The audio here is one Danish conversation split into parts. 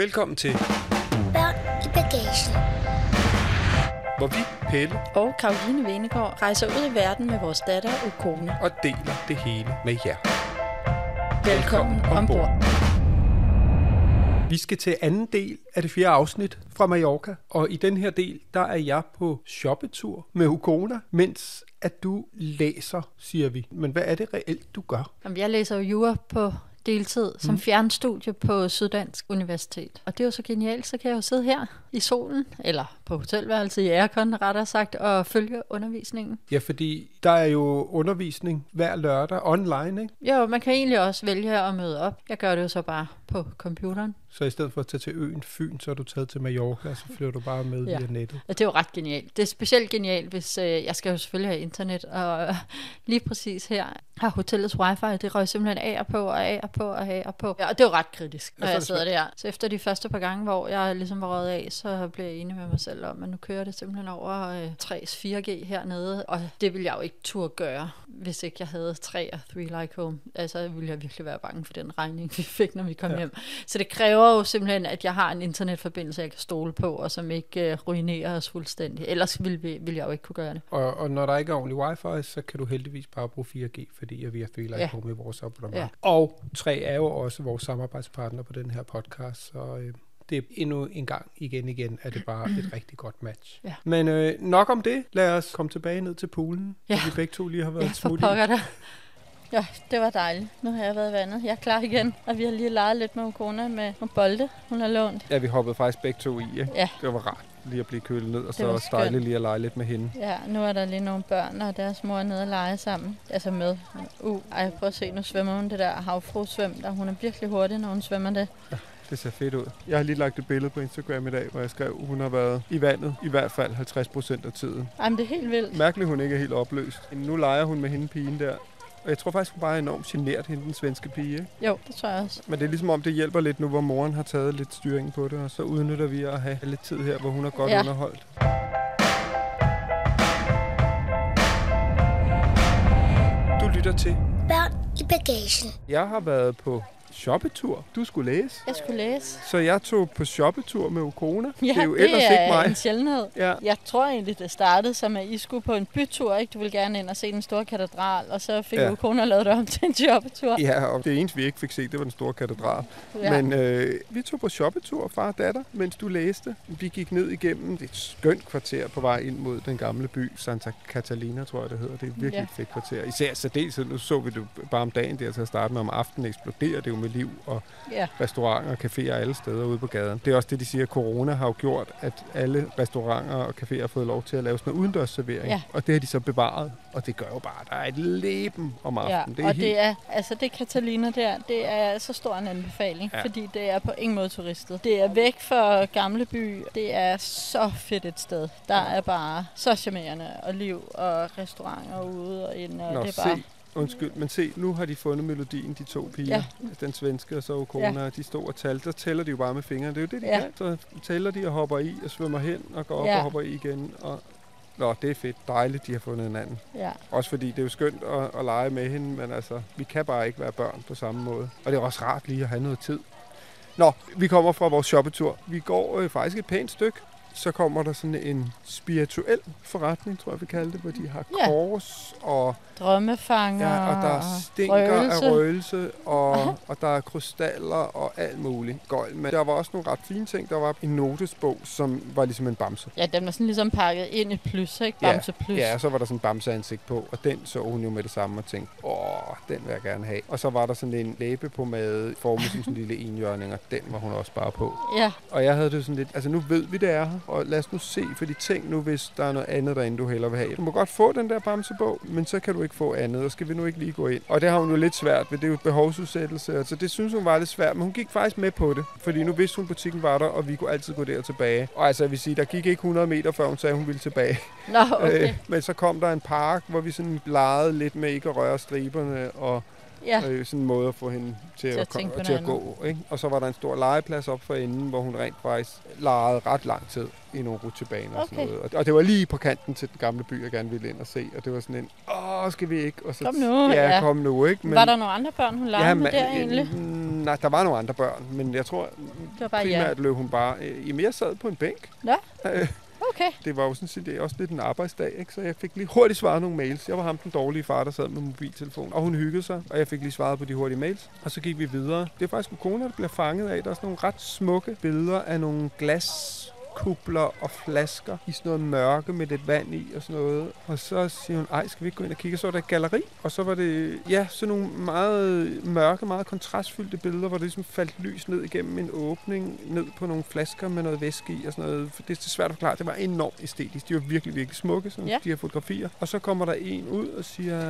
Velkommen til, Børn i bagagen. hvor vi, Pelle, og Karoline Venegård rejser ud i verden med vores datter Ukone. og deler det hele med jer. Velkommen ombord. Vi skal til anden del af det fjerde afsnit fra Mallorca, og i den her del, der er jeg på shoppetur med Ukona, mens at du læser, siger vi. Men hvad er det reelt, du gør? Jamen, jeg læser jo jura på deltid som fjernstudie på Syddansk Universitet. Og det er jo så genialt, så kan jeg jo sidde her i solen, eller på hotelværelset i Aircon, rettere sagt, og følge undervisningen. Ja, fordi der er jo undervisning hver lørdag online, ikke? Jo, man kan egentlig også vælge at møde op. Jeg gør det jo så bare på computeren. Så i stedet for at tage til øen Fyn, så er du taget til Mallorca, og så flyver du bare med Ja. via nettet. Og det er jo ret genialt. Det er specielt genialt, hvis øh, jeg skal jo selvfølgelig have internet, og øh, lige præcis her har hotellets wifi, det røg simpelthen af og på, og af og på, og af og på. Ja, og det er jo ret kritisk, Ja, når så er jeg sidder der. Så efter de første par gange, hvor jeg ligesom var røget af, så blev jeg enig med mig selv om, at nu kører det simpelthen over øh, 3's 4G hernede, og det ville jeg jo ikke turde gøre, hvis ikke jeg havde 3 og 3 Like Home. Altså ville jeg virkelig være bange for den regning, vi fik, når vi kom ja. hjem. Så det kræver jo simpelthen, at jeg har en internetforbindelse, jeg kan stole på, og som ikke øh, ruinerer os fuldstændig. Ellers ville, vi, ville jeg jo ikke kunne gøre det. Og, og når der ikke er ordentlig wifi, så kan du heldigvis bare bruge 4G, fordi vi har Ja. Like Home i vores abonnement. Ja. Og 3 er jo også vores samarbejdspartner på den her podcast, så øh, det er endnu en gang igen igen, er det bare et rigtig godt match. Ja. Men øh, nok om det. Lad os komme tilbage ned til poolen, Ja. vi begge to lige har været Ja, smut i. der. Ja, det var dejligt. Nu har jeg været i vandet. Jeg er klar igen, og vi har lige leget lidt med Ukona med nogle bolde, hun har lånt. Ja, vi hoppede faktisk begge to i, ikke? Ja. Det var rart lige at blive kølet ned, og så var også dejligt lige at lege lidt med hende. Ja, nu er der lige nogle børn, og deres mor er nede og lege sammen. Altså med. Uh, ej, prøv at se, nu svømmer hun det der havfrusvøm, der hun er virkelig hurtig, når hun svømmer det. Det ser fedt ud. Jeg har lige lagt et billede på Instagram i dag, hvor jeg skrev, at hun har været i vandet i hvert fald 50 procent af tiden. Ej, men det er helt vildt. Mærkeligt, hun ikke er helt opløst. Nu leger hun med hende pigen der. Og jeg tror faktisk, hun bare er enormt genert, hende den svenske pige. Ikke? Jo, det tror jeg også. Men det er ligesom om, det hjælper lidt nu, hvor moren har taget lidt styring på det. Og så udnytter vi at have lidt tid her, hvor hun er godt Ja. underholdt. Du lytter til. Børn i bagagen. Jeg har været på shoppetur. Du skulle læse. Jeg skulle læse. Så jeg tog på shoppetur med Ukona. Ja, det er jo ellers det er ikke mig. en sjældenhed. Ja. Jeg tror egentlig, det startede som, at I skulle på en bytur, ikke? Du ville gerne ind og se den store katedral, og så fik Ja. Ukona lavet det om til en jobbetur. Ja, og det eneste, vi ikke fik set, det var den store katedral. Ja. Men øh, vi tog på shoppetur, far og datter, mens du læste. Vi gik ned igennem et skønt kvarter på vej ind mod den gamle by, Santa Catalina, tror jeg, det hedder. Det er virkelig Ja. et fedt kvarter. Især særdeleshed, nu så vi det bare om dagen der til at starte med, om aftenen eksploderer det jo med liv og ja. restauranter og caféer alle steder ude på gaden. Det er også det, de siger, corona har jo gjort, at alle restauranter og caféer har fået lov til at lave sådan noget udendørsservering. Ja. Og det har de så bevaret, og det gør jo bare, at der er et leben om ja. aftenen. og det er, altså det Catalina der, det er så stor en anbefaling, Ja. ja. fordi det er på ingen måde turistet. Det er væk fra Gamle By. Det er så fedt et sted. Der er bare så charmerende og liv og restauranter ude og inde, og Nå, det er bare... se, undskyld, men se, nu har de fundet melodien, de to piger. Ja. Den svenske og så Okona, ja. de stod og talte. Så tæller de jo bare med fingrene. Det er jo det, de. Ja. kan. Så tæller de og hopper i og svømmer hen og går op Ja. og hopper i igen. Og Nå, det er fedt. Dejligt, de har fundet hinanden. Ja. Også fordi det er jo skønt at, at lege med hende, men altså, vi kan bare ikke være børn på samme måde. Og det er også rart lige at have noget tid. Nå, vi kommer fra vores shoppetur. Vi går øh, faktisk et pænt stykke. Så kommer der sådan en spirituel forretning, tror jeg, vi kalder det, hvor de har Ja. kors og Drømmefanger Ja, og der stinker røgelse. af røgelse, og, Aha. og der er krystaller og alt muligt gøjl. Men der var også nogle ret fine ting. Der var en notesbog, som var ligesom en bamse. Ja, den var sådan ligesom pakket ind i plus, ikke? Ja, Bamse plus. Ja, og så var der sådan en bamseansigt på, og den så hun jo med det samme og tænkte, åh, den vil jeg gerne have. Og så var der sådan en læbepomade formet som sådan en lille enhjørning, og den var hun også bare på. ja. Og jeg havde det sådan lidt, altså nu ved vi, det er her, og lad os nu se, for de ting nu, hvis der er noget andet derinde, du hellere vil have. Du må godt få den der bamsebog, men så kan du ikke ikke få andet, og skal vi nu ikke lige gå ind? Og det har hun jo lidt svært ved, det er jo behovsudsættelse, altså det synes hun var lidt svært, men hun gik faktisk med på det, fordi nu vidste hun, butikken var der, og vi kunne altid gå der tilbage. Og altså, jeg vil sige, der gik ikke 100 meter, før hun sagde, hun ville tilbage. Nå, okay. Øh, men så kom der en park, hvor vi sådan legede lidt med ikke at røre striberne, og Ja, øh, sådan en måde at få hende til, Til at at, til at gå. Ikke? Og så var der en stor legeplads op for enden, hvor hun rent faktisk legede ret lang tid i nogle rutsjebaner og sådan Okay. noget. Og, det var lige på kanten til den gamle by, jeg gerne ville ind og se. Og det var sådan en, åh, skal vi ikke? Og så, Kom nu, Ja, ja. kom nu, ikke? Men, var der nogle andre børn, hun legede ja, med der egentlig? øh, Nej, der var nogle andre børn, men jeg tror Det var bare ja. primært løb hun bare... Øh, jamen, jeg sad på en bænk. Øh, okay. det var jo sådan set det er også lidt en arbejdsdag, ikke? så jeg fik lige hurtigt svaret nogle mails. Jeg var ham den dårlige far, der sad med mobiltelefon, og hun hyggede sig, og jeg fik lige svaret på de hurtige mails. Og så gik vi videre. Det er faktisk kone, der bliver fanget af. Der er sådan nogle ret smukke billeder af nogle glas kubler og flasker i sådan noget mørke med lidt vand i og sådan noget. Og så siger hun, ej, skal vi ikke gå ind og kigge? Så var der et galleri, og så var det, ja, sådan nogle meget mørke, meget kontrastfyldte billeder, hvor det ligesom faldt lys ned igennem en åbning, ned på nogle flasker med noget væske i og sådan noget. Det er svært at forklare. Det var enormt æstetisk. De var virkelig, virkelig smukke, sådan Ja. de her fotografier. Og så kommer der en ud og siger,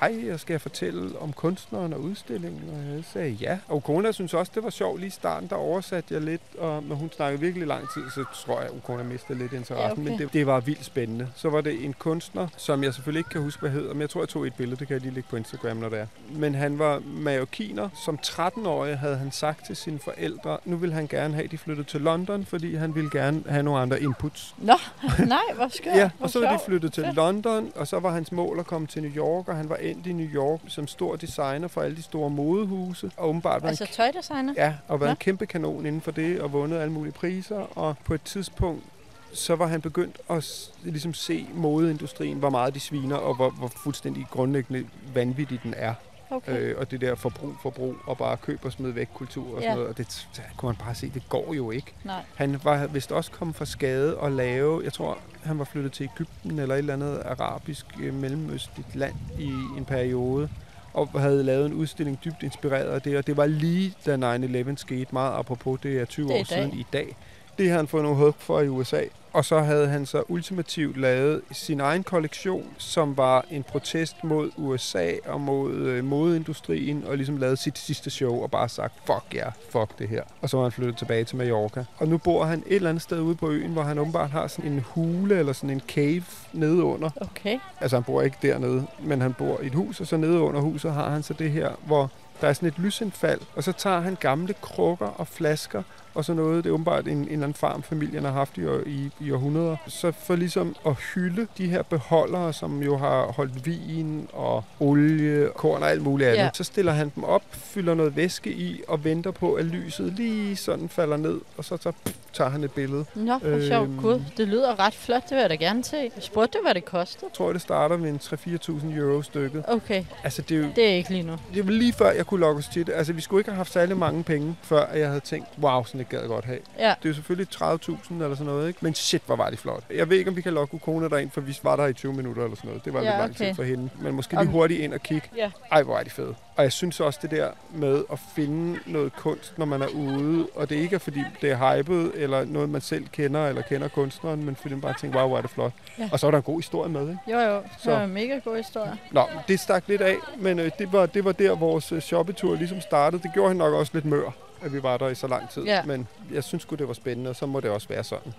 hej, jeg skal jeg fortælle om kunstneren og udstillingen. Og jeg sagde ja. Og Ukona synes også, det var sjovt lige i starten. Der oversatte jeg lidt, og, men hun snakkede virkelig lang tid, så tror jeg, Ukona mistede lidt interessen. Ja, okay. Men det, det var vildt spændende. Så var det en kunstner, som jeg selvfølgelig ikke kan huske, hvad hedder, men jeg tror, jeg tog et billede. Det kan jeg lige lægge på Instagram, når det er. Men han var mallorquiner. Som 13-årig havde han sagt til sine forældre, nu vil han gerne have, at de flyttede til London, fordi han ville gerne have nogle andre inputs. Nå, nej, hvor skørt. Ja, og så var de flyttet til. London, og så var hans mål at komme til New York, og han var endt i New York som stor designer for alle de store modehuse, og åbenbart var Altså en, tøjdesigner? ja, og var en kæmpe kanon inden for det, og vundet alle mulige priser, og på et tidspunkt så var han begyndt at ligesom se modeindustrien, hvor meget de sviner, og hvor, hvor fuldstændig grundlæggende vanvittig den er. Okay. Øh, og det der forbrug, forbrug, og bare køb og smid væk kultur og sådan Ja. noget, og det så kunne man bare se, det går jo ikke. Nej. Han var vist også kommet fra skade og lave, jeg tror, han var flyttet til Ægypten eller et eller andet arabisk øh, mellemøstligt land i en periode, og havde lavet en udstilling dybt inspireret af det, og det var lige da 9-11 skete, meget apropos, det er 20 Det er år dag. siden i dag. Det har han fået nogle hug for i USA. Og så havde han så ultimativt lavet sin egen kollektion, som var en protest mod USA og mod øh, modeindustrien, og ligesom lavet sit sidste show og bare sagt, fuck ja, yeah, fuck det her. Og så var han flyttet tilbage til Mallorca. Og nu bor han et eller andet sted ude på øen, hvor han åbenbart har sådan en hule eller sådan en cave nede under. Okay. Altså han bor ikke dernede, men han bor i et hus, og så nede under huset har han så det her, hvor der er sådan et lysindfald, og så tager han gamle krukker og flasker og så noget. Det er åbenbart en, en eller anden farm, familien har haft i, i, i århundreder. Så for ligesom at hylde de her beholdere, som jo har holdt vin og olie, korn og alt muligt andet, Ja. så stiller han dem op, fylder noget væske i og venter på, at lyset lige sådan falder ned, og så tager, pff, tager han et billede. Nå, sjovt. Øhm. Gud, det lyder ret flot. Det vil jeg da gerne se. Spurgte du, hvad det kostede? Jeg tror, det starter med en 3-4.000 euro stykket. Okay, Altså, det er jo, det er ikke lige nu. Det var lige før, jeg kunne lokke os til det. Altså, vi skulle ikke have haft særlig mange penge, før jeg havde tænkt, wow, sådan et gad jeg godt have. Ja, Det er jo selvfølgelig 30.000 eller sådan noget, ikke? Men shit, hvor var det flot. Jeg ved ikke, om vi kan lokke Ukona derind, for vi var der i 20 minutter eller sådan noget. Det var Ja, lidt lang okay. tid for hende. Men måske lige hurtigt ind og kigge. ja. Ej, hvor er de fede. Og jeg synes også det der med at finde noget kunst, når man er ude. Og det ikke er, fordi det er hypet, eller noget, man selv kender, eller kender kunstneren, men fordi man bare tænker, wow, hvor er det flot. Ja. Og så var der en god historie med, ikke? Jo, jo. Det Så- var en mega god historie. Nå, det stak lidt af, men øh, det, var, det var der, vores øh, shoppetur ligesom startede. Det gjorde hende nok også lidt mør, at vi var der i så lang tid. Ja. Men jeg synes sgu, det var spændende, og så må det også være sådan.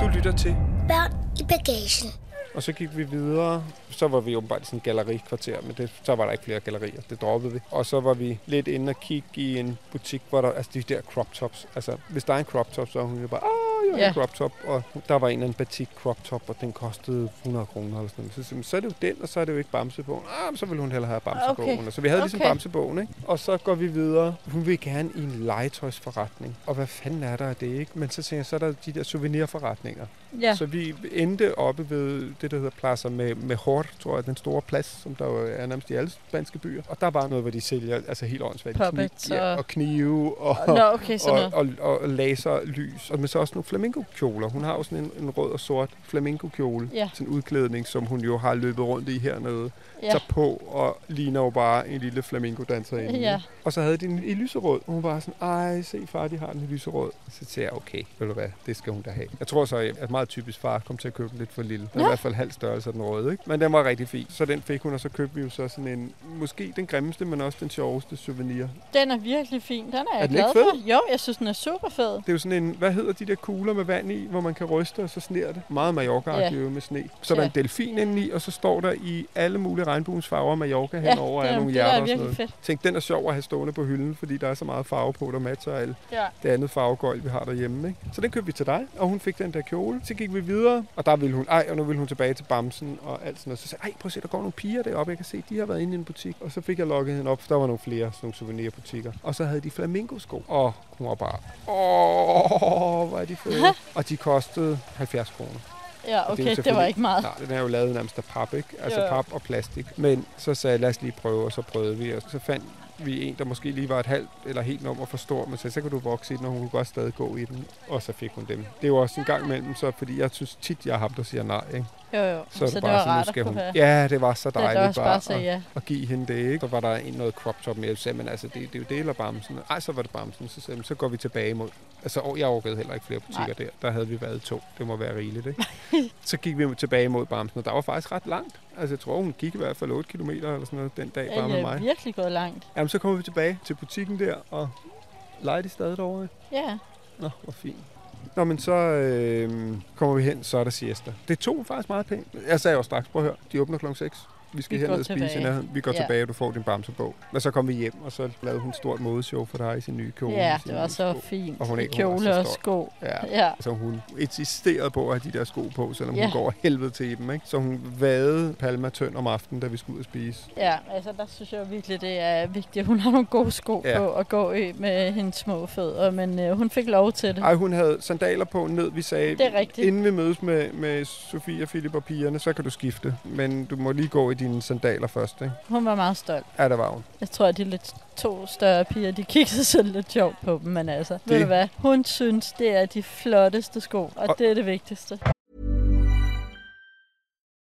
Du lytter til, Børn i bagagen. og så gik vi videre. Så var vi åbenbart i sådan en gallerikvarter, men det, så var der ikke flere gallerier. Det droppede vi. Og så var vi lidt inde og kigge i en butik, hvor der, altså de der crop tops. Altså, hvis der er en crop top, så er hun jo bare, jeg har Ja. en crop top. Og der var en eller anden batik crop top, og den kostede 100 kroner eller sådan noget. Så, hun, så er det jo den, og så er det jo ikke Bamsebogen. Ah, så ville hun hellere have Bamsebogen. Okay. Så vi havde ligesom Okay. Bamsebogen, ikke? Og så går vi videre. Hun vil gerne i en legetøjsforretning. Og hvad fanden er der af det, ikke? Men så tænker jeg, så er der de der souvenirforretninger. Ja, Så vi endte oppe ved det, der hedder pladser med, med Hort, tror jeg, den store plads, som der jo er nærmest i alle spanske byer. Og der var noget, hvor de sælger altså helt åndssvagt. Puppets ja, og- knive og, Nå, okay, og, og, og, og laserlys. Og men så også nogle flamingo-kjoler. Hun har jo sådan en, en rød og sort flamingo-kjole. Ja. Sådan en udklædning, som hun jo har løbet rundt i hernede. Ja. Tager på og ligner jo bare en lille flamingo-danserinde. Ja. Og så havde de den i lyserød. Og hun var sådan, ej, se far, de har den i lyserød. Så siger jeg, okay, ved du hvad, det skal hun da have. Jeg tror så, at meget typisk far kom til at købe den lidt for lille. Den er Ja. i hvert fald halv størrelse af den røde, ikke? Men den var rigtig fin. Så den fik hun, og så købte vi jo så sådan en, måske den grimmeste, men også den sjoveste souvenir. Den er virkelig fin. Den er jeg Er glad for. Jo, jeg synes, den er super fed. Det er jo sådan en, hvad hedder de der kugler med vand i, hvor man kan ryste, og så sner det. Meget mallorca Ja. ja. med sne. Så er der Ja. en delfin indeni, og så står der i alle mulige regnbuens farver Mallorca Ja, henover af er, nogle er hjerter og sådan noget. fedt. Tænk, den er sjov at have stående på hylden, fordi der er så meget farve på, der matcher alt Ja. det andet farvegøjl, vi har derhjemme. Ikke? Så den købte vi til dig, og hun fik den der kjole. Så gik vi videre, og der ville hun, ej, og nu ville hun tilbage til Bamsen og alt sådan noget. Så sagde ej, prøv at se, der går nogle piger deroppe, jeg kan se, de har været inde i en butik. Og så fik jeg lukket hende op, for der var nogle flere sådan nogle souvenirbutikker. Og så havde de flamingo-sko, og hun var bare, åh, hvor er de fede. og de kostede 70 kroner. Ja, okay, det var selvfølgelig- ikke meget. Nej, den er jo lavet nærmest af pap, ikke? Altså Jo, pap og plastik. Men så sagde jeg, lad os lige prøve, og så prøvede vi. Og så fandt vi en, der måske lige var et halvt eller helt nummer for stor, men så, så kan du vokse i den, og hun kunne godt stadig gå i den. Og så fik hun dem. Det er jo også en gang imellem, så, fordi jeg synes tit, jeg er ham, der siger nej. Ikke? Jo, jo. Så, så det det bare var sådan, rart at skal kunne hun... Ja, det var så Det er dejligt også bare at ja. at give hende det. Ikke? Så var der en noget crop top med, jeg sagde, men altså, det, det er jo det eller bamsen. Ej, så var det bamsen. Så sagde jeg, "Men så går vi tilbage mod... Altså, åh, jeg orkede heller ikke flere butikker Nej. der. Der havde vi været to. Det må være rigeligt, ikke? så gik vi tilbage mod bamsen, og der var faktisk ret langt. Altså, jeg tror, hun gik i hvert fald 8 km eller sådan noget den dag, bare Ja, med det er mig. virkelig gået langt. Jamen, så kommer vi tilbage til butikken der, og leger de stadig derovre. Ja, Nå, hvor fint. Nå, men så øh, kommer vi hen, så er der siesta. Det tog faktisk meget pænt. Jeg sagde jo straks, prøv at høre, de åbner klokken 6. Vi skal Vi hen går og spise tilbage. Vi går Ja. tilbage, og du får din bamsebog. Og så kom vi hjem, og så lavede hun et stort modeshow for dig i sin nye kjole. ja det var så sko. fint. Og hun ikke- hun var Kjole og sko. Ja. Ja, Så hun insisterede på at have de der sko på, selvom Ja. hun går helvede til dem. Ikke? Så hun vade Palma tynd om aftenen, da vi skulle ud og spise. ja, altså der synes jeg virkelig, det er vigtigt, at hun har nogle gode sko Ja. på at gå i med hendes små fødder, men øh, hun fik lov til det. Ej, hun havde sandaler på ned. Vi sagde, Det er rigtigt. inden vi mødes med, med Sofie, Philip og pigerne, så kan du skifte. Men du må lige gå i dine sandaler først, ikke? Hun var meget stolt. Ja, der var hun. Jeg tror, at de lidt to større piger, de kiggede sådan lidt sjovt på dem, men altså, det... ved du hvad, hun synes, det er de flotteste sko, og, Og- det er det vigtigste.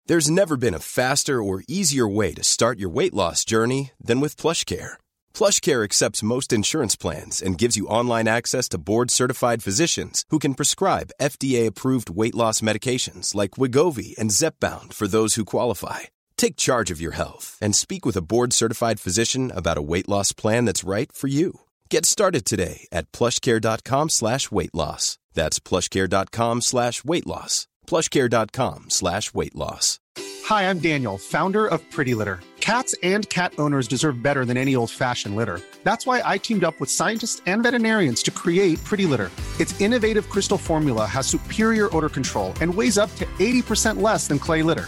There's never been a faster or easier way to start your weight loss journey than with PlushCare. PlushCare accepts most insurance plans and gives you online access to board-certified physicians who can prescribe FDA-approved weight loss medications like Wigovi and Zepbound for those who qualify. Take charge of your health and speak with a board-certified physician about a weight loss plan that's right for you. Get started today at plushcare.com slash weight loss. That's plushcare.com slash weight loss. plushcare.com slash weight loss. Hi, I'm Daniel, founder of Pretty Litter. Cats and cat owners deserve better than any old fashioned litter. That's why I teamed up with scientists and veterinarians to create Pretty Litter. Its innovative crystal formula has superior odor control and weighs up to 80% less than clay litter.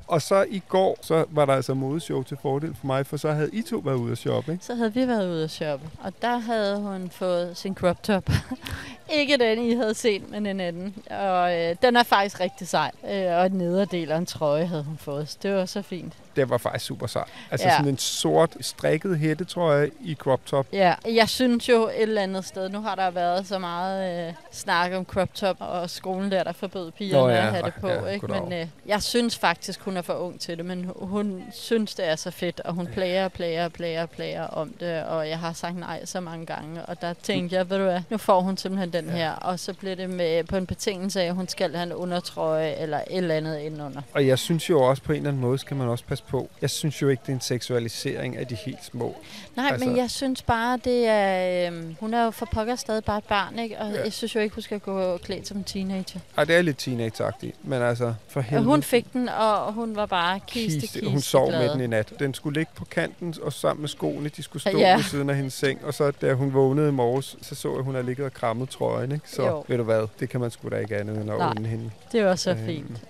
Og så i går, så var der altså modeshow til fordel for mig, for så havde I to været ude at shoppe, ikke? Så havde vi været ude at shoppe, og der havde hun fået sin crop top. Ikke den, I havde set, men en anden. Og øh, den er faktisk rigtig sej. Øh, og en nederdel og en trøje havde hun fået. Så det var så fint. Det var faktisk super sejt. Altså Ja. sådan en sort strikket hætte, tror jeg, i crop top. Ja, jeg synes jo et eller andet sted, nu har der været så meget øh, snak om crop top, og skolen der, der forbød pigerne Nå ja, at have det på. ja, ikke? Men øh, jeg synes faktisk, hun er for ung til det, men hun synes, det er så fedt, og hun plager, plager, plager, plager om det, og jeg har sagt nej så mange gange, og der tænkte jeg, ved du hvad, nu får hun simpelthen den her, og så bliver det med på en betingelse af, at hun skal have en undertrøje eller et eller andet indenunder. Og jeg synes jo også på en eller anden måde, skal man også passe på. Jeg synes jo ikke, det er en seksualisering af de helt små. Nej, Altså- men jeg synes bare, det er... Øhm, hun er jo for pokker stadig bare et barn, ikke? Og Ja. jeg synes jo ikke, hun skal gå klædt som en teenager. Ej, det er lidt teenage men altså, for Og helvede. hun fik den, og hun var bare kiste, Kiste. kiste, Hun sov glad. med den i nat. Den skulle ligge på kanten, og sammen med skoene, de skulle stå Ja. ved siden af hendes seng. Og så da hun vågnede i morges, så så jeg, at hun har ligget og krammet trøjen. Ikke? Så Jo. ved du hvad, det kan man sgu da ikke andet end at unde hende. Det var så Øhm, fint.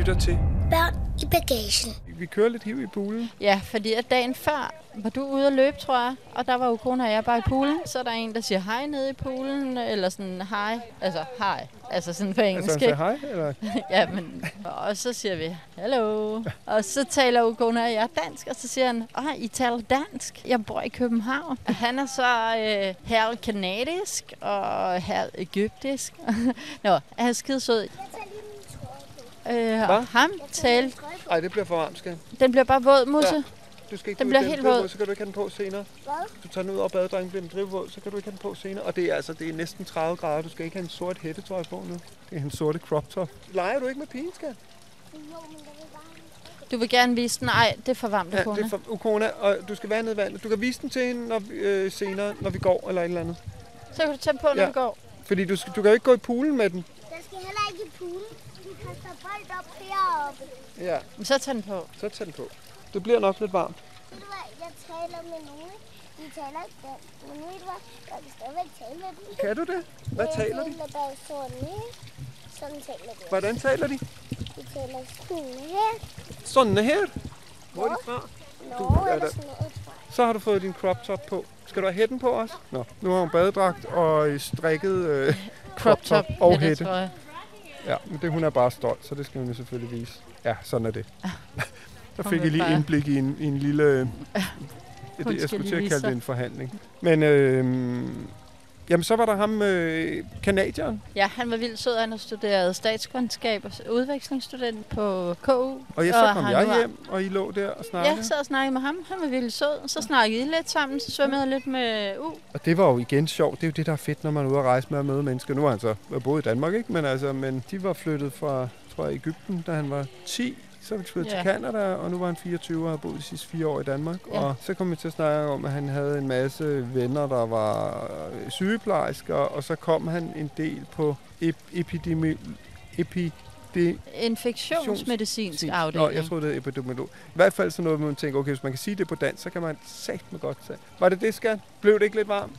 Lytter til. Børn i bagagen. Vi kører lidt hiv i poolen. Ja, fordi at dagen før var du ude at løbe, tror jeg, og der var jo kone og jeg bare i poolen. Så er der en, der siger hej nede i poolen, eller sådan hej, altså hej, altså sådan på engelsk. Altså, han hej, eller? ja, men, og så siger vi, hallo. Og så taler Ukona og jeg dansk, og så siger han, åh, I taler dansk. Jeg bor i København. Og han er så øh, halv kanadisk og halv egyptisk. Nå, han er skide sød. Øh, og ham talte, Nej, det bliver for varmt, skal den bliver bare våd, Musse. Ja. Du skal ikke Den bliver helt drivvåd, våd. Så kan du ikke have den på senere. Hvad? Du tager den ud over badedrengen, bliver den drivvåd, så kan du ikke have den på senere. Og det er altså det er næsten 30 grader. Du skal ikke have en sort hættetrøje på nu. Det er en sorte crop top. Leger du ikke med pigen, skal? Du vil gerne vise den. Nej, det er for varmt, Ja, Ukona. det er for Ukona, og du skal være nede i vandet. Du kan vise den til hende når, vi- øh, senere, når vi går eller et eller andet. Så kan du tage den på, når Ja. vi går. Fordi du, skal, du kan jo ikke gå i poolen med den. Der skal heller ikke i poolen. Kaster bold op heroppe. Ja, Men så tag den på. så tag den på. Det bliver nok lidt varmt. Ved du hvad, jeg taler med nogen. De taler ikke dansk. Men ved du hvad, jeg kan stadigvæk tale med dem. Kan du det? Hvad Jeg taler de? taler bare sådan. Sådan taler de. Hvordan taler de? De taler sådan her. Sådan her. Hvor er de fra? Nå, ja, eller der- sådan noget, tror jeg. Så har du fået din crop top på. Skal du have hætten på også? Nå, nu har hun badedragt og strikket øh, crop top og hætte, jeg. Ja, men det, hun er bare stolt, så det skal hun jo selvfølgelig vise. Ja, sådan er det. Så Hun fik jeg lige indblik i en, i en lille... Hun Det, jeg skulle til at kalde det en forhandling. Men øh, jamen, så var der ham, øh, kanadieren. Ja, han var vildt sød. Han har studeret statskundskab og udvekslingsstudent på KU. Og ja, så Og kom jeg var- hjem, og I lå der og snakkede. Ja, så og snakkede med ham. Han var vildt sød. Så snakkede I lidt sammen. Så svømmede jeg lidt med U. Og det var jo igen sjovt. Det er jo det, der er fedt, når man er ude at rejse med at møde mennesker. Nu har han så boet i Danmark, ikke? Men, altså, men de var flyttet fra, tror jeg, Ægypten, da han var 10. Så de flyttet Ja. til Canada, og nu var han 24 og havde boet de sidste fire år i Danmark. Ja. Og så kom vi til at snakke om, at han havde en masse venner, der var øh, sygeplejersker, og så kom han en del på ep- epidemi... Epi det Infektionsmedicinsk Nå, afdeling. jeg troede, det er epidemiolog. I hvert fald sådan noget, man tænker, okay, hvis man kan sige det på dansk, så kan man sagt med godt sige. Var det det, skat? Blev det ikke lidt varmt?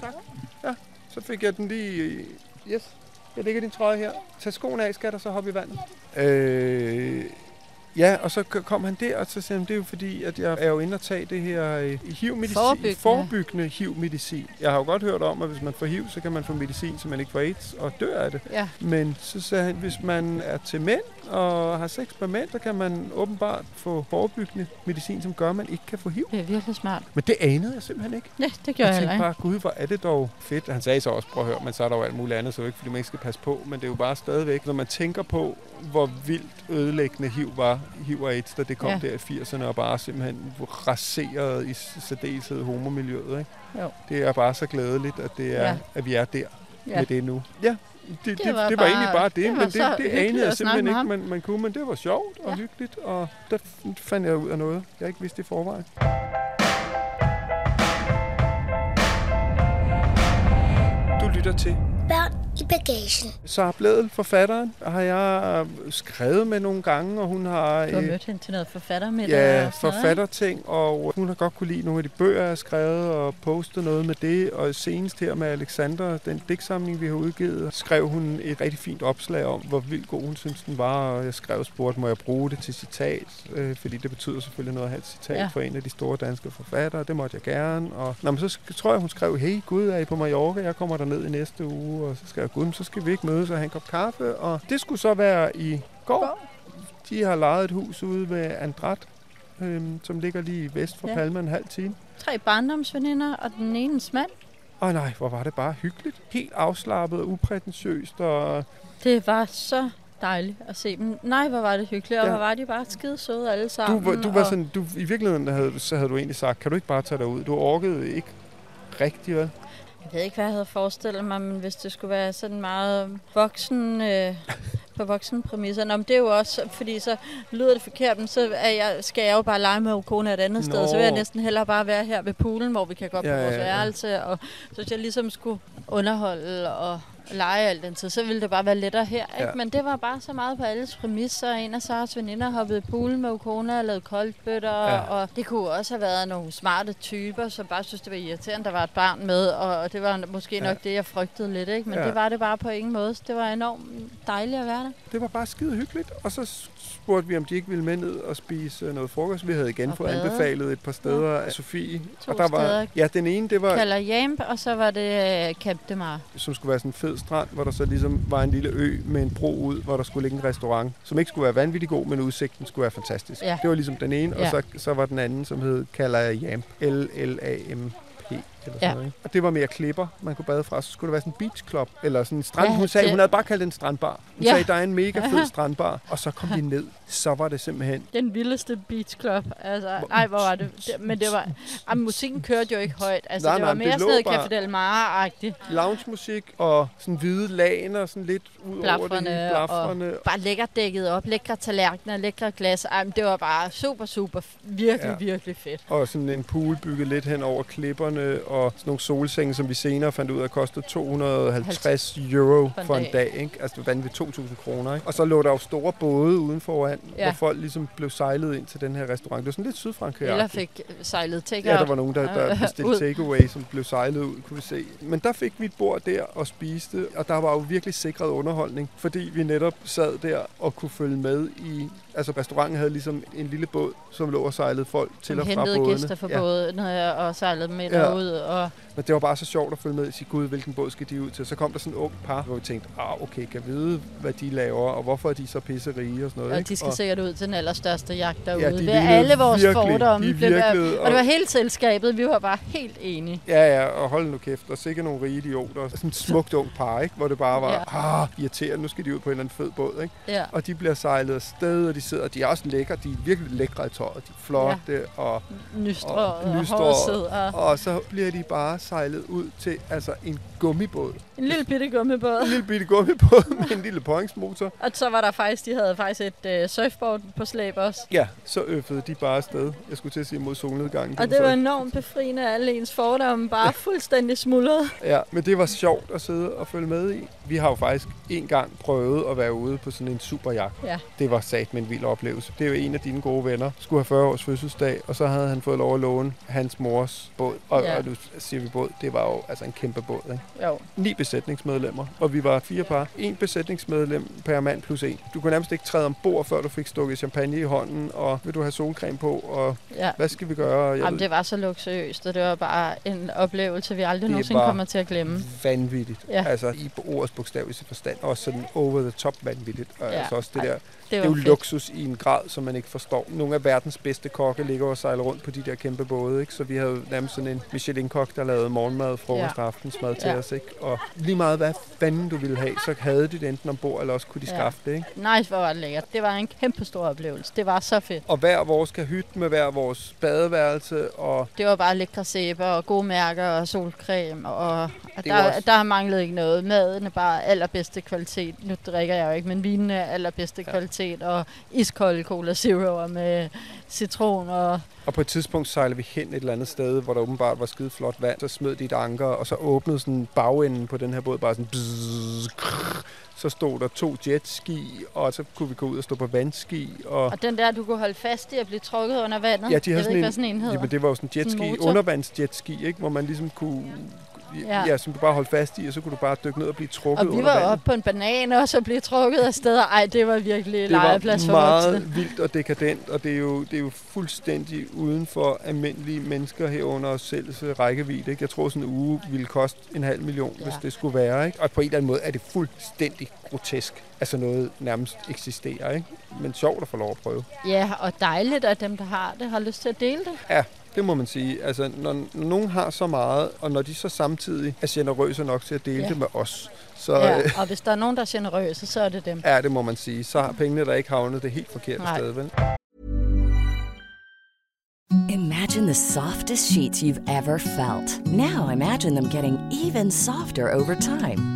Tak. Ja, så fik jeg den lige... øh, Yes. Jeg lægger din trøje her. Tag skoene af, skat, og så hop i vandet. Øh, ja, og så kom han der, og så sagde han, det er jo fordi, at jeg er jo inde og tage det her øh, HIV-medicin. Forebyggende. Forebyggende HIV-medicin. Jeg har jo godt hørt om, at hvis man får HIV, så kan man få medicin, så man ikke får AIDS og dør af det. Ja, Men så sagde han, hvis man er til mænd og har sex med mænd, så kan man åbenbart få forebyggende medicin, som gør, at man ikke kan få HIV. det er virkelig smart. Men det anede jeg simpelthen ikke. Ja, det gjorde Jeg jeg heller ikke. bare, gud, hvor er det dog fedt. Han sagde så også, prøv at høre, men så er der jo alt muligt andet, så er det ikke, fordi man ikke skal passe på. Men det er jo bare stadigvæk, når man tænker på, hvor vildt ødelæggende HIV var, HIV og AIDS, da det kom Ja. der i 80'erne, og bare simpelthen raseret i særdeleshed homomiljøet. Ikke? Jo. Det er bare så glædeligt, at, det er, ja. at vi er der Ja. med det nu. Ja, det, det, var det var bare- egentlig bare det, det men det, det anede jeg simpelthen ikke, man, man kunne, men det var sjovt og Ja. hyggeligt, og der fandt jeg ud af noget, jeg ikke vidste i forvejen. Du lytter til i bagagen. Sara Bledel, forfatteren, har jeg øh, skrevet med nogle gange, og hun har... Du har øh, mødt hende til noget forfattermiddag Ja, og forfatterting, og hun har godt kunne lide nogle af de bøger, jeg har skrevet, og postet noget med det. Og senest her med Alexander, den digtsamling, vi har udgivet, skrev hun et rigtig fint opslag om, hvor vildt god hun synes, den var. Og jeg skrev og spurgte, må jeg bruge det til citat? Øh, fordi det betyder selvfølgelig noget at have et citat Ja. for en af de store danske forfattere. Det måtte jeg gerne. Og nå, men så tror jeg, hun skrev, hey Gud, er I på Mallorca? Jeg kommer der ned i næste uge. Og så skrev jeg, Gud, så skal vi ikke mødes og have en kop kaffe. Og det skulle så være i går. De har lejet et hus ude ved Andrat, øhm, som ligger lige vest for Ja. Palma en halv time. Tre barndomsveninder, og den ene mand. Og nej, hvor var det bare hyggeligt. Helt afslappet og uprætentiøst. Og Det var så dejligt at se dem. Nej, hvor var det hyggeligt, og Ja. hvor var de bare skide søde alle du, sammen. var- du var og sådan, du, i virkeligheden havde, så havde du egentlig sagt, kan du ikke bare tage dig ud? Du orkede ikke rigtigt, vel? Jeg ved ikke, hvad jeg havde forestillet mig, men hvis det skulle være sådan meget voksen... Øh, på voksen præmisser. Nå, men det er jo også, fordi så lyder det forkert, men så er jeg, skal jeg jo bare lege med Okona et andet sted. Nå. Så vil jeg næsten hellere bare være her ved poolen, hvor vi kan gå op Ja, på vores ja, ja. værelse. Og så hvis jeg ligesom skulle underholde og lege al den tid, så ville det bare være lettere her. Ikke? Ja. Ja. Men det var bare så meget på alles præmisser. En af Saras veninder hoppede i poolen med Ukona og lavede koldbøtter. Ja. Ja. Og det kunne også have været nogle smarte typer, som bare synes, det var irriterende, der var et barn med. Og det var måske Ja. nok det, jeg frygtede lidt. Ikke? Men Ja. det var det bare på ingen måde. Så det var enormt dejligt at være der. Det var bare skide hyggeligt. Og så spurgte vi, om de ikke ville med ned og spise øh, noget frokost. Vi havde igen Og fået bade. anbefalet et par steder af Sofie. To og der var, steder. Ja, den ene, det var, Kalder Jamp, og så var det øh, Cap de Mar. som skulle være sådan en fed strand, hvor der så ligesom var en lille ø med en bro ud, hvor der skulle ligge en restaurant, som ikke skulle være vanvittig god, men udsigten skulle være fantastisk. Ja. Det var ligesom den ene, og Ja. så, så var den anden, som hed Kalaya Jamp. L-L-A-M-P. Eller sådan Ja. noget, ikke? Og det var mere klipper, man kunne bade fra. Så skulle det være sådan en beach club, eller sådan en strand. Ja, hun sagde, det- hun havde bare kaldt det en strandbar. Hun Ja. sagde, der er en mega fed strandbar. Og så kom vi ned. Så var det simpelthen Den vildeste beach club. Altså, nej, hvor var det? det men det var... Jamen, musikken kørte jo ikke højt. Altså, Nej, det nej, var det mere lå sådan noget Café Del Mar-agtigt. lounge-musik og sådan hvide laner, sådan lidt ud over det Blafrene hele. og- Blafrene. Bare lækkert dækket op, lækre tallerkener, lækre glas. Ej, men det var bare super, super, virkelig, Ja. ja. virkelig fedt. Og sådan en pool bygget lidt hen over klipperne, og sådan nogle solsenge, som vi senere fandt ud af kostede 250 euro For en for en dag. dag. Ikke? Altså det var vanvittigt 2.000 kroner. Ikke? Og så lå der jo store både uden foran, ja. Hvor folk ligesom blev sejlet ind til den her restaurant. Det var sådan lidt sydfrankrig Eller fik sejlet take Ja, der var nogen, der, der bestilte takeaway, som blev sejlet ud, kunne vi se. Men der fik vi et bord der og spiste, og der var jo virkelig sikret underholdning, fordi vi netop sad der og kunne følge med i... Altså restauranten havde ligesom en lille båd, som lå og sejlede folk til Som og fra hentede bådene. gæster fra ja. bådene og sejlede med ja. derud. Og Men det var bare så sjovt at følge med og sige, gud, hvilken båd skal de ud til? Så kom der sådan en ung par, hvor vi tænkte, ah, okay, kan vide, hvad de laver, og hvorfor er de så pisserige og sådan noget. og ikke? de skal sikkert ud til den allerstørste jagt derude. Ja, Ja, de Ved alle vores virkelig- fordomme. de blev der- virkede, og det var hele selskabet. Vi var bare helt enige. Ja, ja, og hold nu kæft, og sikkert nogle rige idioter. Sådan et smukt ung par, ikke? Hvor det bare var, ja. ah, irriterende, nu skal de ud på en eller anden fed båd, ikke? Ja. Og de bliver sejlet afsted, og de sidder, de er også lækre, de er virkelig lækre i tøjet, de er flotte, ja. og, Nystrer og, og nystrer, hårsid og og så bliver de bare sejlet ud til altså en gummibåd en lille bitte gummibåd. En lille bitte gummibåd med en lille pointsmotor. Og så var der faktisk, de havde faktisk et uh, surfboard på slæb også. Ja, så øffede de bare afsted. Jeg skulle til at sige mod solnedgangen. Og det var enormt befriende, at alle ens fordomme bare fuldstændig smuldrede. Ja, men det var sjovt at sidde og følge med i. Vi har jo faktisk en gang prøvet at være ude på sådan en superjagt. Ja. Det var sat med en vild oplevelse. Det jo en af dine gode venner. Skulle have 40 års fødselsdag, og så havde han fået lov at låne hans mors båd. Og, Ja. og nu siger vi båd, det var jo altså en kæmpe båd. Ikke? Jo. Ni besætningsmedlemmer, og vi var fire par. En besætningsmedlem per mand plus en. Du kunne nærmest ikke træde ombord, før du fik stukket champagne i hånden, og vil du have solcreme på, og Ja. hvad skal vi gøre? Jeg Jamen, ved- det var så luksuriøst, og det var bare en oplevelse, vi aldrig Det nogensinde kommer til at glemme. vanvittigt. Ja. Altså i ordets bogstaveligste forstand. Også sådan over the top vanvittigt. Og Ja. altså også det der, Det det er var jo fedt. luksus i en grad, som man ikke forstår. Nogle af verdens bedste kokke ligger og sejler rundt på de der kæmpe både. Ikke? Så vi havde nærmest sådan en Michelin-kok, der lavede morgenmad, frokost Ja. og aftensmad til Ja. os. Ikke? Og lige meget hvad fanden du ville have, så havde de det enten ombord, eller også kunne de Ja. skaffe det. Ikke? Nice, hvor var det lækkert. Det var en kæmpe stor oplevelse. Det var så fedt. Og hver vores kahyt med hver vores badeværelse, og Det var bare lækre sæber og gode mærker og solcreme. Og og Det der, også- der har manglet ikke noget. Maden er bare allerbedste kvalitet. Nu drikker jeg jo ikke, men vinen er allerbedste ja. kvalitet. Og iskolde Cola Zero med citron og Og på et tidspunkt sejlede vi hen et eller andet sted, hvor der åbenbart var skide flot vand. Så smed de et anker, og så åbnede sådan bagenden på den her båd bare sådan... Bzzz, krrr. så stod der to jetski, og så kunne vi gå ud og stå på vandski. Og, Og den der, du kunne holde fast i at blive trukket under vandet. ja, de ved sådan ikke, en, hvad sådan en hedder. Jamen, det var jo sådan en jetski, undervandsjetski, ikke? hvor man ligesom kunne... Ja. Ja. som du bare holdt fast i, og så kunne du bare dykke ned og blive trukket Og vi var oppe på en banan og blev trukket af steder. Ej, det var virkelig Det legeplads var for meget voksne. vildt og dekadent, og det er, jo, det er jo fuldstændig uden for almindelige mennesker herunder os selv rækkevidde. Ikke? Jeg tror, sådan en uge ville koste en halv million, ja. hvis det skulle være. Ikke? Og på en eller anden måde er det fuldstændig grotesk. Altså noget nærmest eksisterer, ikke? Men sjovt at få lov at prøve. Ja, og dejligt, at dem, der har det, har lyst til at dele det. Ja, det må man sige. Altså, når, når nogen har så meget, og når de så samtidig er generøse nok til at dele Ja. det med os, så Ja, øh, og hvis der er nogen, der er generøse, så er det dem. er det, må man sige. Så har pengene der ikke havnet det helt forkerte Nej. sted, vel? Imagine the softest sheets you've ever felt. Now imagine them getting even softer over time.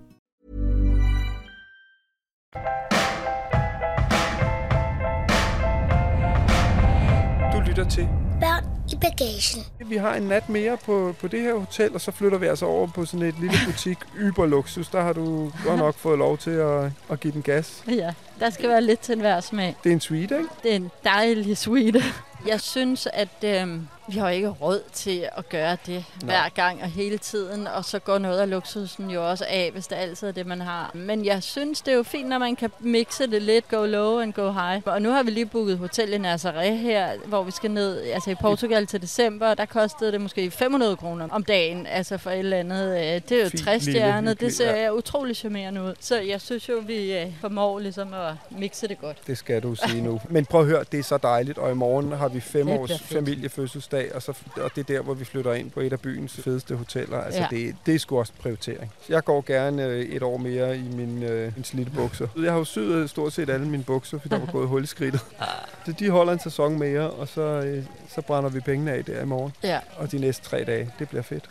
Lytter til. Børn i bagagen. Vi har en nat mere på, på det her hotel, og så flytter vi altså over på sådan et lille butik, Yber Luxus. Der har du godt nok fået lov til at, at give den gas. Ja, der skal være lidt til enhver smag. Det er en suite, ikke? Det er en dejlig suite. Jeg synes, at øh, vi har ikke råd til at gøre det Nej. hver gang og hele tiden, og så går noget af luksusen jo også af, hvis det altid er det, man har. Men jeg synes, det er jo fint, når man kan mixe det lidt, go low and go high. Og nu har vi lige booket hotel i Nazaré her, hvor vi skal ned altså i Portugal til december, og der kostede det måske 500 kroner om dagen, altså for et eller andet. øh, Det er jo Fint, 60 lille, stjernet, det ser ja. utrolig charmerende ud. Så jeg synes jo, vi øh, formår ligesom at mixe det godt. Det skal du sige nu. Men prøv at høre, det er så dejligt, og i morgen har vi fem Det års bliver familiefødselsdag, og, så, og det er der, hvor vi flytter ind på et af byens fedeste hoteller. Altså, Ja. det, det er sgu også prioritering. Så jeg går gerne øh, et år mere i min, øh, min slidte bukser. Jeg har jo syet stort set alle mine bukser, fordi der var gået hul i skridtet. Så de holder en sæson mere, og så, øh, så brænder vi pengene af der i morgen. Ja. Og de næste tre dage, det bliver fedt.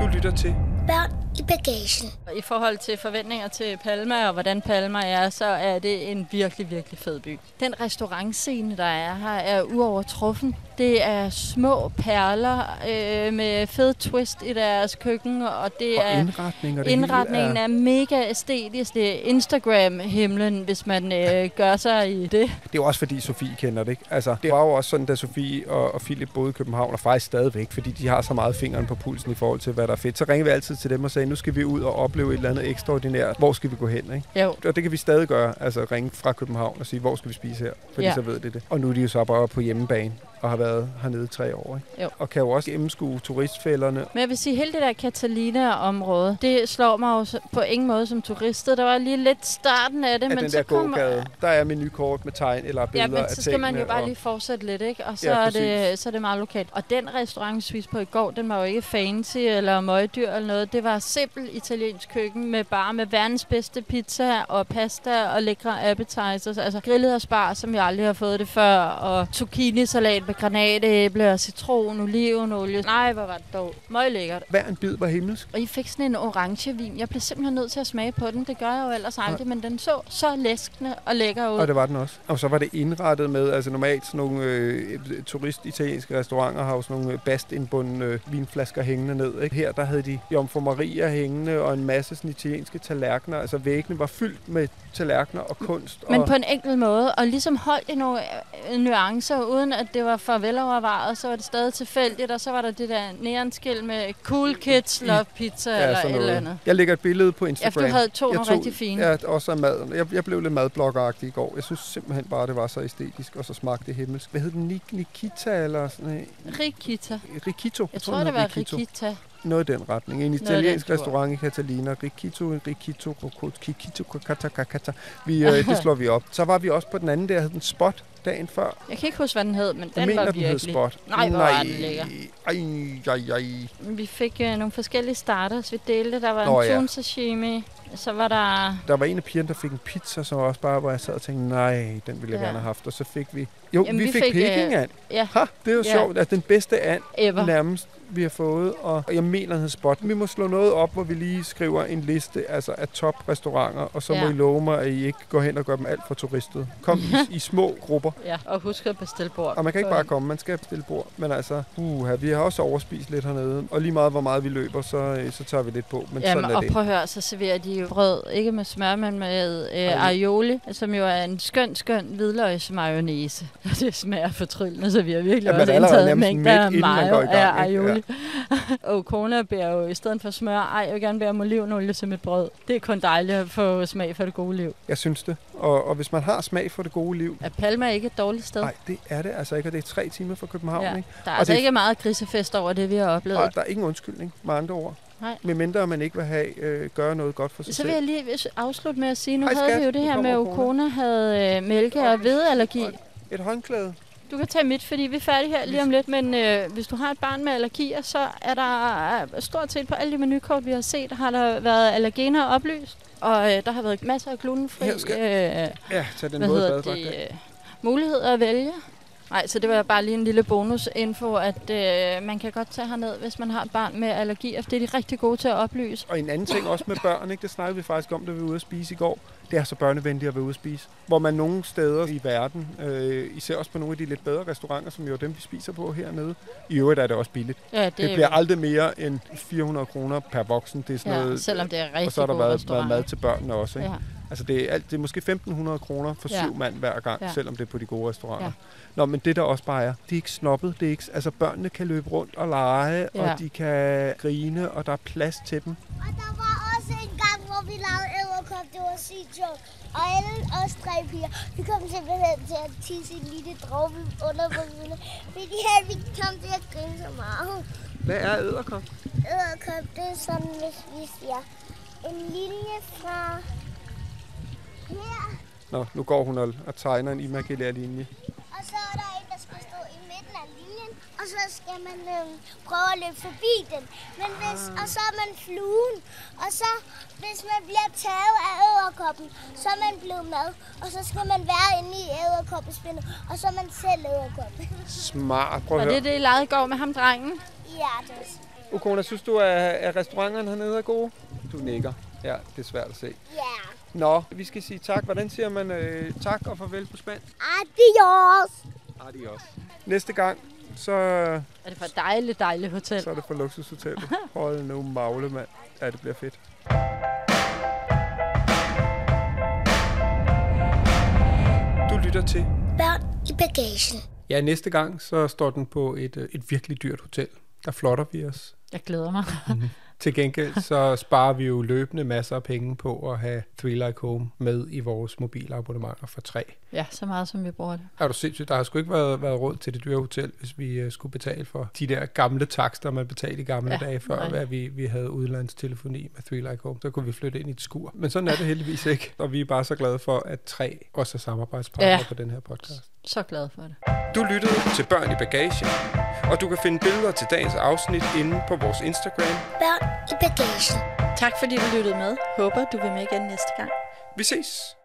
Du lytter til Børn i bagagen. I forhold til forventninger til Palma og hvordan Palma er, så er det en virkelig, virkelig fed by. Den restaurantscene, der er her, er uovertruffen. Det er små perler øh, med fed twist i deres køkken, og det og er... indretning og det Indretningen hele er mega æstetisk. Det er Instagram-himlen, hvis man øh, gør sig i det. Det er jo også fordi Sofie kender det, ikke? Altså, det var jo også sådan, da Sofie og, og Philip boede i København, og faktisk stadigvæk, fordi de har så meget fingeren på pulsen i forhold til, hvad der er fedt. Så ringer vi altid til dem og sagde, nu skal vi ud og opleve et eller andet ekstraordinært. Hvor skal vi gå hen, ikke? Jo. Og det kan vi stadig gøre, altså ringe fra København og sige, hvor skal vi spise her? Fordi Ja. så ved det det. Og nu er de jo så bare på hjemmebane og har været hernede i tre år, ikke? Jo. Og kan jo også gennemskue turistfælderne. Men jeg vil sige, hele det der Catalina-område, det slår mig jo så- på ingen måde som turistet. Der var lige lidt starten af det, Af men den så der kommer... gågade. Der er menukort med tegn eller billeder Ja, men af så skal man jo bare og- lige fortsætte lidt, ikke? Og så, Ja, er det, så er det meget lokalt. Og den restaurant, vi spiste på i går, den var jo ikke fancy eller møgdyr eller noget. Det var simpel italiensk køkken med bare med verdens bedste pizza og pasta og lækre appetizers. Altså grillet og spar, som jeg aldrig har fået det før. Og zucchini-salat med granatæble og citron, olivenolie. Nej, hvor var det dog. Møg lækkert. Hver en bid var himmelsk. Og I fik sådan en orange vin. Jeg blev simpelthen nødt til at smage på den. Det gør jeg jo ellers aldrig, men den så så læskende og lækker ud. Og det var den også. Og så var det indrettet med, altså normalt sådan nogle øh, turist-italienske restauranter har jo sådan nogle øh, bastindbundne øh, vinflasker hængende ned. Ikke? Her der havde de Jomfru Maria hængende og en masse sådan italienske tallerkener. Altså væggene var fyldt med tallerkener og kunst. Men og på en enkel måde, og ligesom holdt i nogle øh, nuancer, uden at det var for velovervejet, så var det stadig tilfældigt, og så var der det der neonskil med cool kids love pizza eller sådan et eller andet. Jeg lægger et billede på Ja, Instagram. for du havde to jeg nogle rigtig fine. Ja, også af maden. Jeg, jeg blev lidt madbloggeragtig i går. Jeg synes simpelthen bare, det var så æstetisk, og så smagte det himmelsk. Hvad hed den? Nik- Nikita eller sådan noget? Rikita. Rikito. Jeg tror, den det var Rikita. Noget i den retning. En italiensk den restaurant i Catalina. Rikito, Rikito, Rokot, Kikito, Kata, Kata. Vi, øh, det slår vi op. Så var vi også på den anden der, hed den Spot dagen før. Jeg kan ikke huske, hvad den hed, men Jeg den mener, var den virkelig... Spot. Nej, hvor var den lækker. Ej, ej, ej. Vi fik øh, nogle forskellige starters, vi delte. Der var Nå, en tun sashimi, så var der... Der var en af pigerne, der fik en pizza, som også bare, hvor jeg sad og tænkte, nej, den ville jeg Ja. gerne have haft. Og så fik vi... Jo, Jamen, vi, vi fik, fik, øh, Peking-and. Ja, Ha, det er jo Ja. sjovt, at den bedste and ever. nærmest vi har fået, og jeg mener, den hed Spot. Vi må slå noget op, hvor vi lige skriver en liste altså af top-restauranter, og så ja. må. I love mig, at I ikke går hen og gør dem alt for turistet. Kom i, i små grupper. Ja, og husk at bestille bord. Og man kan ikke bare komme, man skal bestille bord. Men altså, uha, vi har også overspist lidt hernede. Og lige meget, hvor meget vi løber, så, øh, så tager vi lidt på. Men Jamen, sådan er og det. prøv at høre, så serverer de brød, ikke med smør, men med øh, Aioli. som jo er en skøn, skøn hvidløgsmayonnaise. Det smager fortryllende, så vi har virkelig Ja, man også indtaget mængder af mayo gang, af aioli. og kona beder jo i stedet for smør, ej, jeg vil gerne om olivenolie til mit brød. Det er kun dejligt at få smag for det gode liv. Jeg synes det. Og, og hvis man har smag for det gode liv, Er Palma ikke et dårligt sted? nej, det er det altså ikke, og det er tre timer fra København, ja. ikke? Der er Og altså det- ikke meget grisefest over det, vi har oplevet. Og der er ingen undskyldning, med andre ord. Nej. Medmindre man ikke vil have, øh, gøre noget godt for sig Så vil jeg selv. lige afslutte med at sige, nu Hej, havde vi jo det her med, at Okona. Havde øh, mælke- og hvedeallergi. Et håndklæde. Du kan tage mit, fordi vi er færdige her lige om lidt, men øh, hvis du har et barn med allergier, så er der øh, stort set på alle de menukort, vi har set, har der været allergener oplyst, og øh, der har været masser af glutenfri Her skal- øh, Ja, tag den hvad hedder det, øh, muligheder at vælge. Nej, så det var bare lige en lille bonusinfo, at øh, man kan godt tage herned, hvis man har et barn med allergier, for det er de rigtig gode til at oplyse. Og en anden ting også med børn, ikke? det snakkede vi faktisk om, da vi var ude at spise i går. Det er så børnevenligt at være ude at spise. Hvor man nogle steder i verden, øh, især også på nogle af de lidt bedre restauranter, som jo er dem, vi spiser på hernede. I øvrigt er det også billigt. Ja, det, Det bliver aldrig mere end 400 kroner per voksen. Det er sådan ja, noget, selvom det er rigtig og så har der været, været mad til børnene også. Ikke? Ja. Altså det er, alt, det er måske 1.500 kroner for Ja. syv mand hver gang, Ja. selvom det er på de gode restauranter. Ja. Nå, men det der også bare er, det er ikke snobbet. Det er ikke, altså børnene kan løbe rundt og lege, Ja. og de kan grine, og der er plads til dem. Og der var også en gang, hvor vi lavede æderkop. Det var sygt sjovt. Og alle os tre piger, vi kom simpelthen til at tisse en lille dråbe under bukserne. Fordi vi kom til at grine så meget. Hvad er æderkop? Æderkop, det er sådan, hvis vi siger en linje fra. Nå, nu går hun og, og tegner en imaginær linje. Og så er der en, der skal stå i midten af linjen. Og så skal man øhm, prøve at løbe forbi den. Men hvis, og så er man fluen. Og så, hvis man bliver taget af æderkoppen, så er man blevet mad. Og så skal man være inde i æderkoppespindet. Og så er man selv æderkoppen. Smart. Prøv at Og høre. det er det, I legede i går med ham, drengen. ja, det er så- Ukona, synes du, at, at restauranterne hernede er gode? Du nikker. Ja, det er svært at se. Ja. Nå, vi skal sige tak. Hvordan siger man øh, tak og farvel på spansk? Adios! Adios. Næste gang, så, Er det for et dejligt, dejligt hotel? så er det for luksushotellet. Hold nu magle, mand. Ja, det bliver fedt. Du lytter til. Børn i bagagen. Ja, næste gang, så står den på et, øh, et virkelig dyrt hotel. Der flotter vi os. Jeg glæder mig. Til gengæld så sparer vi jo løbende masser af penge på at have Three Like Home med i vores mobilabonnementer for tre. Ja, så meget som vi bruger det. Er du sindssygt? Der har sgu ikke været, været råd til det dyre hotel, hvis vi uh, skulle betale for de der gamle takster, man betalte i gamle Ja, dage, før nej. vi, vi havde udlandstelefoni med Three Like Home. Så kunne vi flytte ind i et skur. Men sådan er det heldigvis ikke. Og vi er bare så glade for, at tre også er samarbejdspartnere Ja. på den her podcast. Så glad for det. Du lyttede til Børn i Bagagen, og du kan finde billeder til dagens afsnit inde på vores Instagram. Børn i bagagen. Tak fordi du lyttede med. Håber, du vil med igen næste gang. Vi ses!